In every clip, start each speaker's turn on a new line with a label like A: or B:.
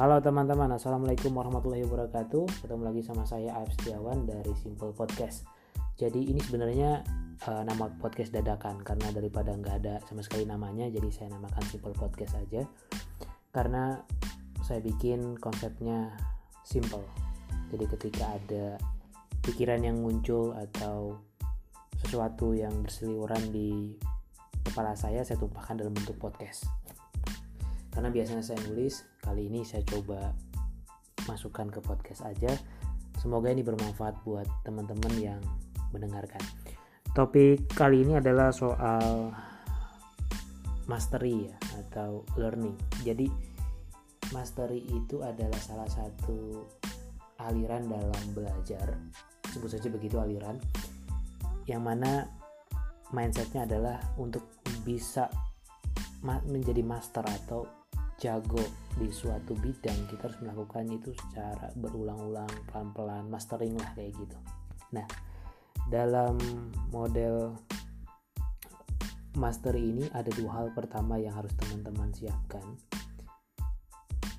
A: Halo teman-teman, Assalamualaikum warahmatullahi wabarakatuh. Ketemu lagi sama saya Aif Setiawan dari Simple Podcast. Jadi ini sebenarnya uh, nama podcast dadakan. Karena daripada nggak ada sama sekali namanya Jadi saya namakan Simple Podcast aja. Karena saya bikin konsepnya simple. Jadi ketika ada pikiran yang muncul Atau sesuatu yang berseliweran di kepala saya Saya tumpahkan dalam bentuk podcast karena biasanya saya nulis kali ini saya coba masukkan ke podcast aja. Semoga ini bermanfaat buat teman-teman yang mendengarkan. Topik kali ini adalah soal mastery ya atau learning. Jadi mastery itu adalah salah satu aliran dalam belajar. Sebut saja begitu aliran. Yang mana mindsetnya adalah untuk bisa menjadi master atau jago di suatu bidang kita harus melakukan itu secara berulang-ulang pelan-pelan mastering lah kayak gitu. Nah dalam model master ini ada dua hal pertama yang harus teman-teman siapkan.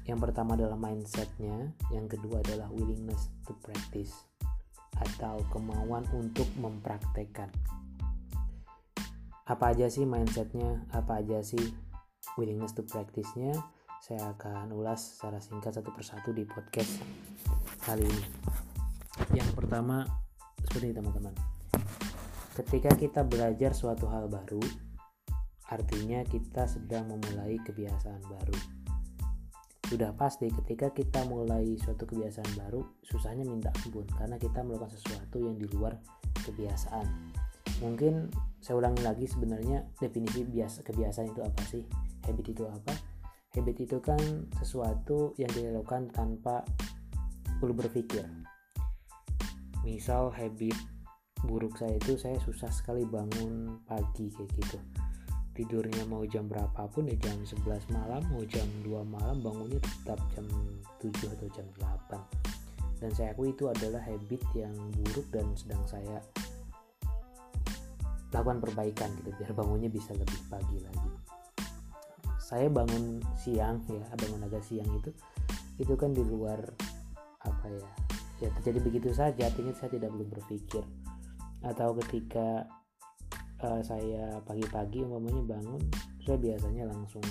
A: Yang pertama adalah mindsetnya yang kedua adalah willingness to practice atau kemauan untuk mempraktekkan. Apa aja sih mindsetnya? Apa aja sih willingness to practice-nya saya akan ulas secara singkat satu persatu di podcast kali ini. Yang pertama seperti ini teman-teman. Ketika kita belajar suatu hal baru, artinya kita sedang memulai kebiasaan baru. Sudah pasti ketika kita mulai suatu kebiasaan baru, susahnya minta ampun karena kita melakukan sesuatu yang di luar kebiasaan. Mungkin saya ulangi lagi sebenarnya definisi biasa kebiasaan itu apa sih? habit itu apa? Habit itu kan sesuatu yang dilakukan tanpa perlu berpikir. Misal habit buruk saya itu saya susah sekali bangun pagi kayak gitu. Tidurnya mau jam berapapun ya jam 11 malam mau jam 2 malam bangunnya tetap jam 7 atau jam 8 dan saya akui itu adalah habit yang buruk dan sedang saya lakukan perbaikan gitu biar bangunnya bisa lebih pagi lagi. Saya bangun siang ya bangun agak siang itu itu kan di luar apa ya ya terjadi begitu saja artinya saya tidak perlu berpikir. Atau ketika uh, saya pagi-pagi umpamanya bangun saya biasanya langsung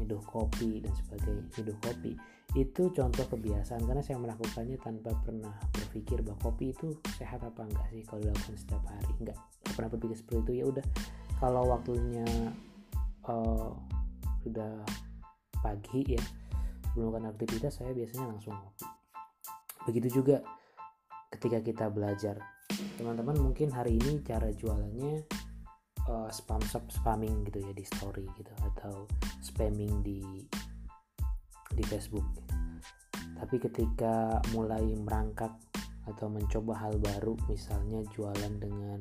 A: nyeduh kopi dan sebagainya nyeduh kopi itu contoh kebiasaan karena saya melakukannya tanpa pernah berpikir bahwa kopi itu sehat apa enggak sih kalau dilakukan setiap hari. Enggak pernah berpikir seperti itu. Ya udah kalau waktunya uh, sudah pagi ya sebelum melakukan aktivitas saya biasanya langsung ngopi begitu juga ketika kita belajar. Teman-teman mungkin hari ini cara jualannya uh, spam spamming gitu ya di story gitu atau spamming di di Facebook. Tapi ketika mulai merangkak atau mencoba hal baru misalnya jualan dengan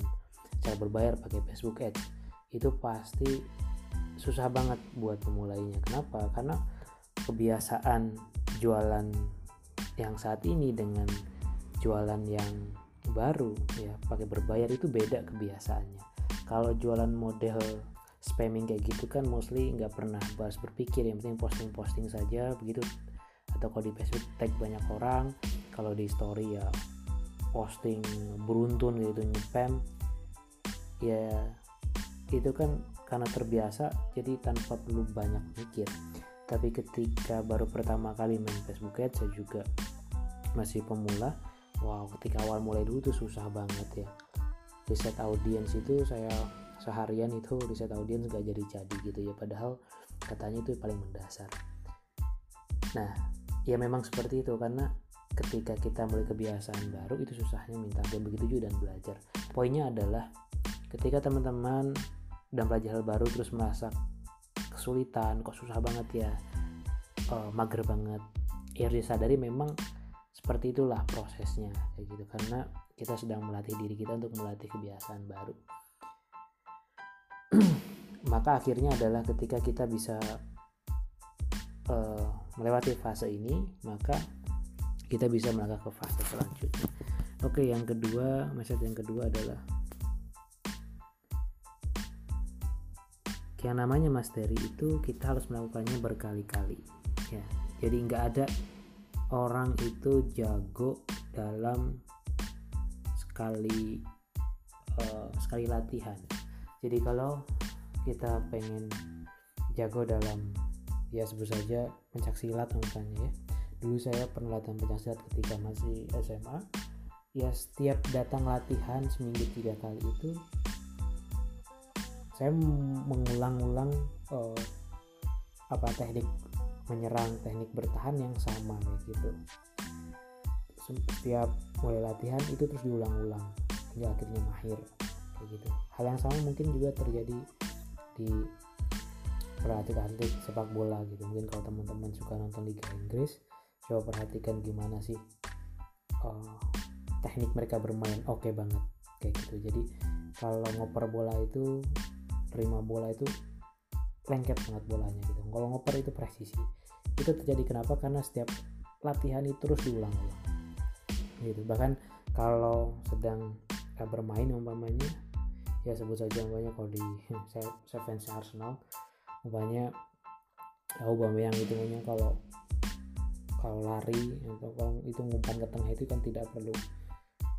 A: cara berbayar pakai Facebook Ads itu pasti susah banget buat memulainya. Kenapa? Karena kebiasaan jualan yang saat ini dengan jualan yang baru ya pakai berbayar itu beda kebiasaannya. Kalau jualan model spamming kayak gitu kan mostly nggak pernah bahas berpikir. Yang penting posting posting saja begitu. Atau kalau di Facebook tag banyak orang. Kalau di story ya posting beruntun gitu nyepam ya itu kan karena terbiasa jadi tanpa perlu banyak mikir. Tapi ketika baru pertama kali main Facebook Ads saya juga masih pemula. Wow ketika awal mulai dulu tuh susah banget ya. Riset audiens itu saya seharian itu riset audiens gak jadi-jadi gitu ya. Padahal katanya itu paling mendasar. Nah ya memang seperti itu. Karena ketika kita mulai kebiasaan baru itu susahnya minta dan begitu juga dan belajar. Poinnya adalah ketika teman-teman dan belajar hal baru terus merasa kesulitan kok susah banget ya uh, mager banget. Ya harus disadari memang seperti itulah prosesnya kayak gitu. Karena kita sedang melatih diri kita untuk melatih kebiasaan baru maka akhirnya adalah ketika kita bisa uh, melewati fase ini maka kita bisa melangkah ke fase selanjutnya. Oke yang kedua message yang kedua adalah yang namanya mastery itu kita harus melakukannya berkali-kali ya. Jadi nggak ada orang itu jago dalam sekali uh, sekali latihan jadi kalau kita pengen jago dalam ya sebut saja pencak silat misalnya ya. Dulu saya pernah latihan pencak silat ketika masih SMA ya setiap datang latihan seminggu tiga kali itu saya mengulang-ulang uh, apa teknik menyerang teknik bertahan yang sama kayak gitu. Setiap mulai latihan itu terus diulang-ulang hingga akhirnya mahir kayak gitu. Hal yang sama mungkin juga terjadi di atlet-atlet sepak bola gitu. Mungkin kalau teman-teman suka nonton Liga Inggris coba perhatikan gimana sih uh, teknik mereka bermain. Oke okay banget kayak gitu. Jadi kalau ngoper bola itu terima bola itu lengket banget bolanya gitu. Kalau ngoper itu presisi. Itu terjadi kenapa? Karena setiap latihan itu terus diulang-ulang. Gitu. Bahkan kalau sedang uh, bermain umpamanya ya sebut saja umpamanya kalau di saya, saya fans Arsenal umpamanya tahu yang itu namanya kalau kalau lari atau kalau itu ngumpan ke tengah itu kan tidak perlu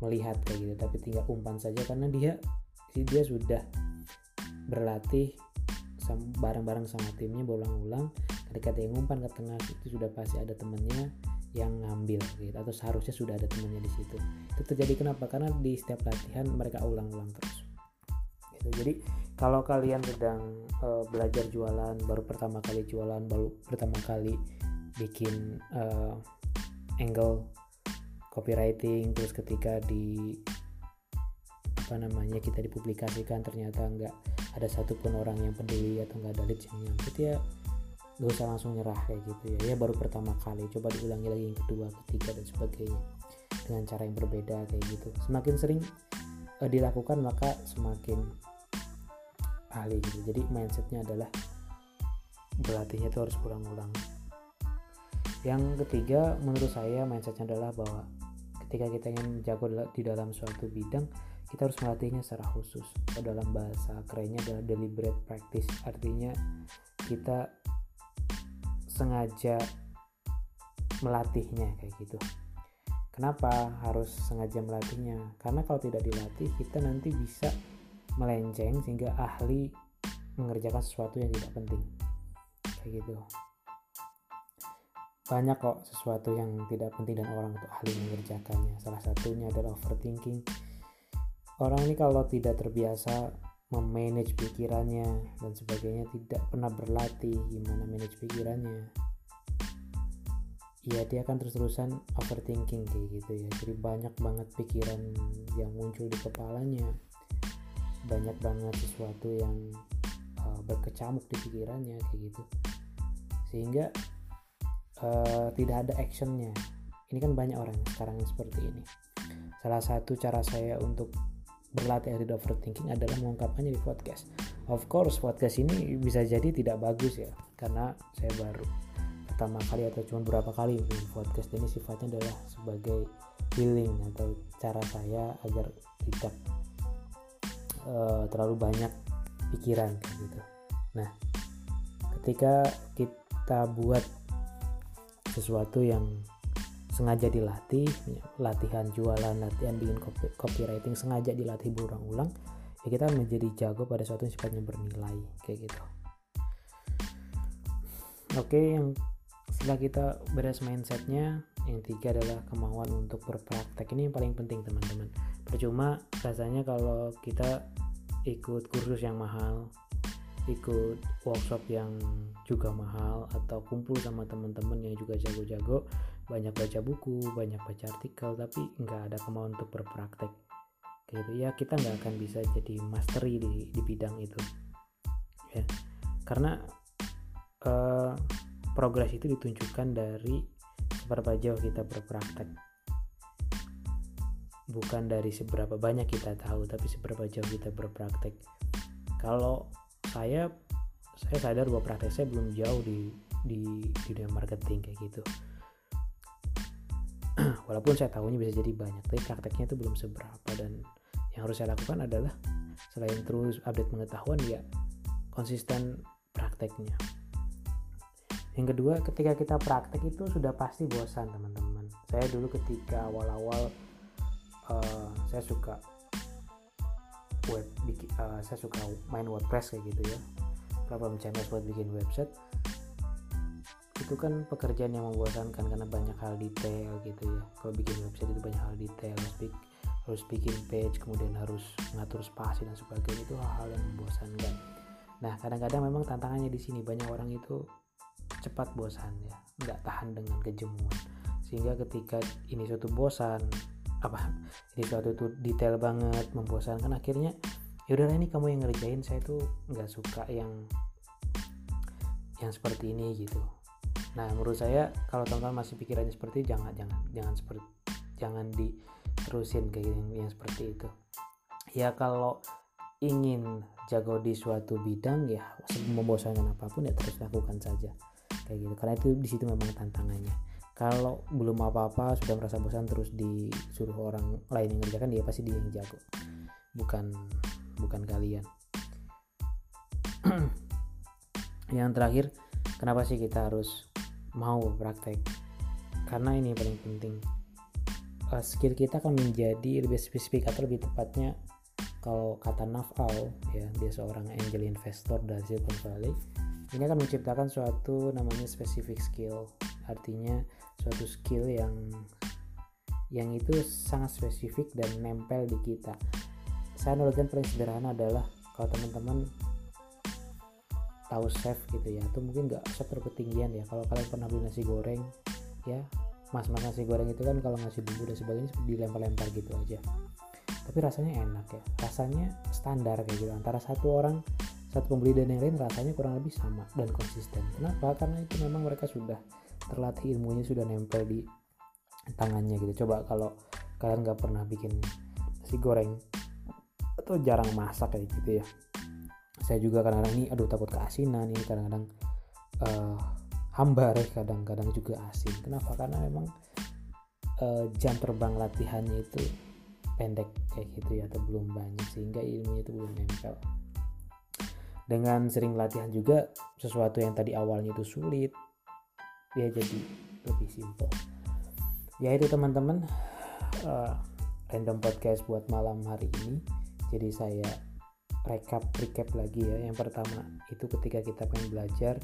A: melihat kayak gitu tapi tinggal umpan saja karena dia dia sudah berlatih bareng-bareng sama timnya berulang-ulang. Ketika dia ngumpan ke tengah itu sudah pasti ada temennya yang ngambil gitu atau seharusnya sudah ada temennya di situ. Itu terjadi kenapa? Karena di setiap latihan mereka ulang-ulang terus gitu. Jadi kalau kalian sedang uh, belajar jualan baru pertama kali jualan baru pertama kali bikin uh, angle copywriting terus ketika di apa namanya kita dipublikasikan ternyata nggak ada satupun orang yang peduli atau nggak ada leads yang nyangkut ya gak usah langsung nyerah kayak gitu ya. Ya baru pertama kali coba diulangi lagi yang kedua ketiga dan sebagainya dengan cara yang berbeda kayak gitu. Semakin sering uh, dilakukan maka semakin ahli gitu. Jadi mindsetnya adalah berlatihnya itu harus ulang-ulang yang ketiga menurut saya mindsetnya adalah bahwa ketika kita ingin jago di dalam suatu bidang kita harus melatihnya secara khusus. Dalam bahasa kerennya adalah deliberate practice. Artinya kita sengaja melatihnya kayak gitu. Kenapa harus sengaja melatihnya? Karena kalau tidak dilatih kita nanti bisa melenceng sehingga ahli mengerjakan sesuatu yang tidak penting. Kayak gitu. Banyak kok sesuatu yang tidak penting dan orang itu ahli mengerjakannya. Salah satunya adalah overthinking. Orang ini kalau tidak terbiasa memanage pikirannya dan sebagainya tidak pernah berlatih gimana manage pikirannya ya dia akan terus-terusan overthinking kayak gitu ya. Jadi banyak banget pikiran yang muncul di kepalanya banyak banget sesuatu yang uh, berkecamuk di pikirannya kayak gitu. Sehingga uh, tidak ada actionnya. Ini kan banyak orang sekarang yang seperti ini. Salah satu cara saya untuk berlatih dari overthinking adalah mengungkapkannya di podcast. Of course podcast ini bisa jadi tidak bagus ya karena saya baru pertama kali atau cuma beberapa kali podcast. Ini sifatnya adalah sebagai healing atau cara saya agar tidak uh, terlalu banyak pikiran gitu. Nah, ketika kita buat sesuatu yang sengaja dilatih latihan jualan latihan bikin copy, copywriting sengaja dilatih berulang-ulang ya kita menjadi jago pada suatu yang sifatnya bernilai kayak gitu oke yang setelah kita beres mindsetnya yang tiga adalah kemauan untuk berpraktek. Ini yang paling penting teman-teman. Percuma rasanya kalau kita ikut kursus yang mahal ikut workshop yang juga mahal atau kumpul sama teman-teman yang juga jago-jago banyak baca buku banyak baca artikel tapi nggak ada kemauan untuk berpraktek. Gitu. Ya kita nggak akan bisa jadi mastery di, di bidang itu. Ya. Karena uh, progres itu ditunjukkan dari seberapa jauh kita berpraktek bukan dari seberapa banyak kita tahu tapi seberapa jauh kita berpraktek. Kalau saya saya sadar bahwa praktek saya belum jauh di di dunia marketing kayak gitu. Walaupun saya tahunya bisa jadi banyak tapi prakteknya itu belum seberapa. Dan yang harus saya lakukan adalah selain terus update pengetahuan ya konsisten prakteknya yang kedua ketika kita praktek itu sudah pasti bosan teman-teman. Saya dulu ketika awal-awal uh, saya suka web uh, saya suka main WordPress kayak gitu ya. Platform CMS buat bikin website. Itu kan pekerjaan yang membosankan karena banyak hal detail gitu ya. Kalau bikin website itu banyak hal detail harus, bik harus bikin page kemudian harus ngatur spasi dan sebagainya. Itu hal-hal yang membosankan. Nah kadang-kadang memang tantangannya di sini. Banyak orang itu cepat bosan ya nggak tahan dengan kejemuan. Sehingga ketika ini suatu bosan apa ini suatu itu detail banget membosankan akhirnya yaudah ini kamu yang ngerjain saya tuh nggak suka yang yang seperti ini gitu. Nah menurut saya kalau teman-teman masih pikirannya seperti jangan jangan jangan seperti jangan diterusin kayak yang, yang seperti itu. Ya kalau ingin jago di suatu bidang ya membosankan apa pun ya terus lakukan saja kayak gitu. Karena itu di situ memang tantangannya. Kalau belum apa-apa sudah merasa bosan terus disuruh orang lain yang ngerjakan dia pasti dia yang jago. Bukan bukan kalian. Yang terakhir kenapa sih kita harus mau praktek? Karena ini paling penting. Uh, skill kita akan menjadi lebih spesifik atau lebih tepatnya kalau kata Nafal ya dia seorang angel investor dari Silicon Valley ini akan menciptakan suatu namanya specific skill. Artinya suatu skill yang yang itu sangat spesifik dan nempel di kita. Saya analogikan paling sederhana adalah kalau teman-teman tahu chef gitu ya atau mungkin nggak chef terketinggian ya. Kalau kalian pernah beli nasi goreng ya mas-mas nasi goreng itu kan kalau ngasih bumbu dan sebagainya dilempar-lempar gitu aja. Tapi rasanya enak ya. Rasanya standar kayak gitu. Antara satu orang satu pembeli dan yang lain rasanya kurang lebih sama dan konsisten. Kenapa? Karena itu memang mereka sudah terlatih ilmunya sudah nempel di tangannya gitu. Coba kalau kalian nggak pernah bikin nasi goreng atau jarang masak kayak gitu ya. Saya juga kadang-kadang ini aduh takut keasinan. Ini kadang-kadang uh, hambar ya kadang-kadang juga asin. Kenapa? Karena memang uh, jam terbang latihannya itu pendek kayak gitu ya atau belum banyak sehingga ilmunya itu belum nempel dengan sering latihan juga sesuatu yang tadi awalnya itu sulit dia jadi lebih simpel. Ya itu teman-teman uh, random podcast buat malam hari ini. Jadi saya recap recap lagi ya. Yang pertama itu ketika kita pengen belajar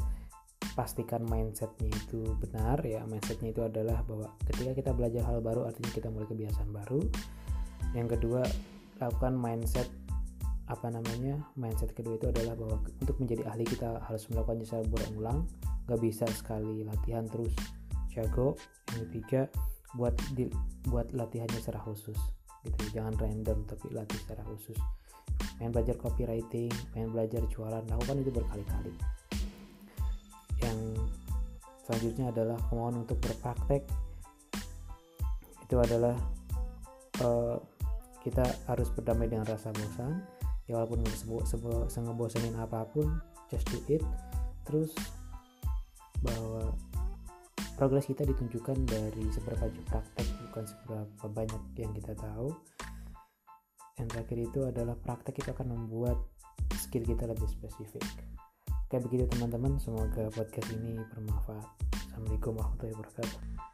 A: pastikan mindsetnya itu benar ya. Mindsetnya itu adalah bahwa ketika kita belajar hal baru artinya kita mulai kebiasaan baru. Yang kedua lakukan mindset apa namanya mindset kedua itu adalah bahwa untuk menjadi ahli kita harus melakukannya secara berulang nggak bisa sekali latihan terus jago yang ketiga buat di, buat latihannya secara khusus gitu. Jangan random tapi latih secara khusus. Pengen belajar copywriting pengen belajar jualan lakukan itu berkali-kali. Yang selanjutnya adalah kemauan untuk berpraktek. Itu adalah uh, kita harus berdamai dengan rasa bosan ya walaupun sengebosenin apa pun just do it. Terus bahwa progres kita ditunjukkan dari seberapa praktek bukan seberapa banyak yang kita tahu. Yang terakhir itu adalah praktek itu akan membuat skill kita lebih spesifik. Oke begitu teman-teman. Semoga podcast ini bermanfaat. Assalamualaikum warahmatullahi wabarakatuh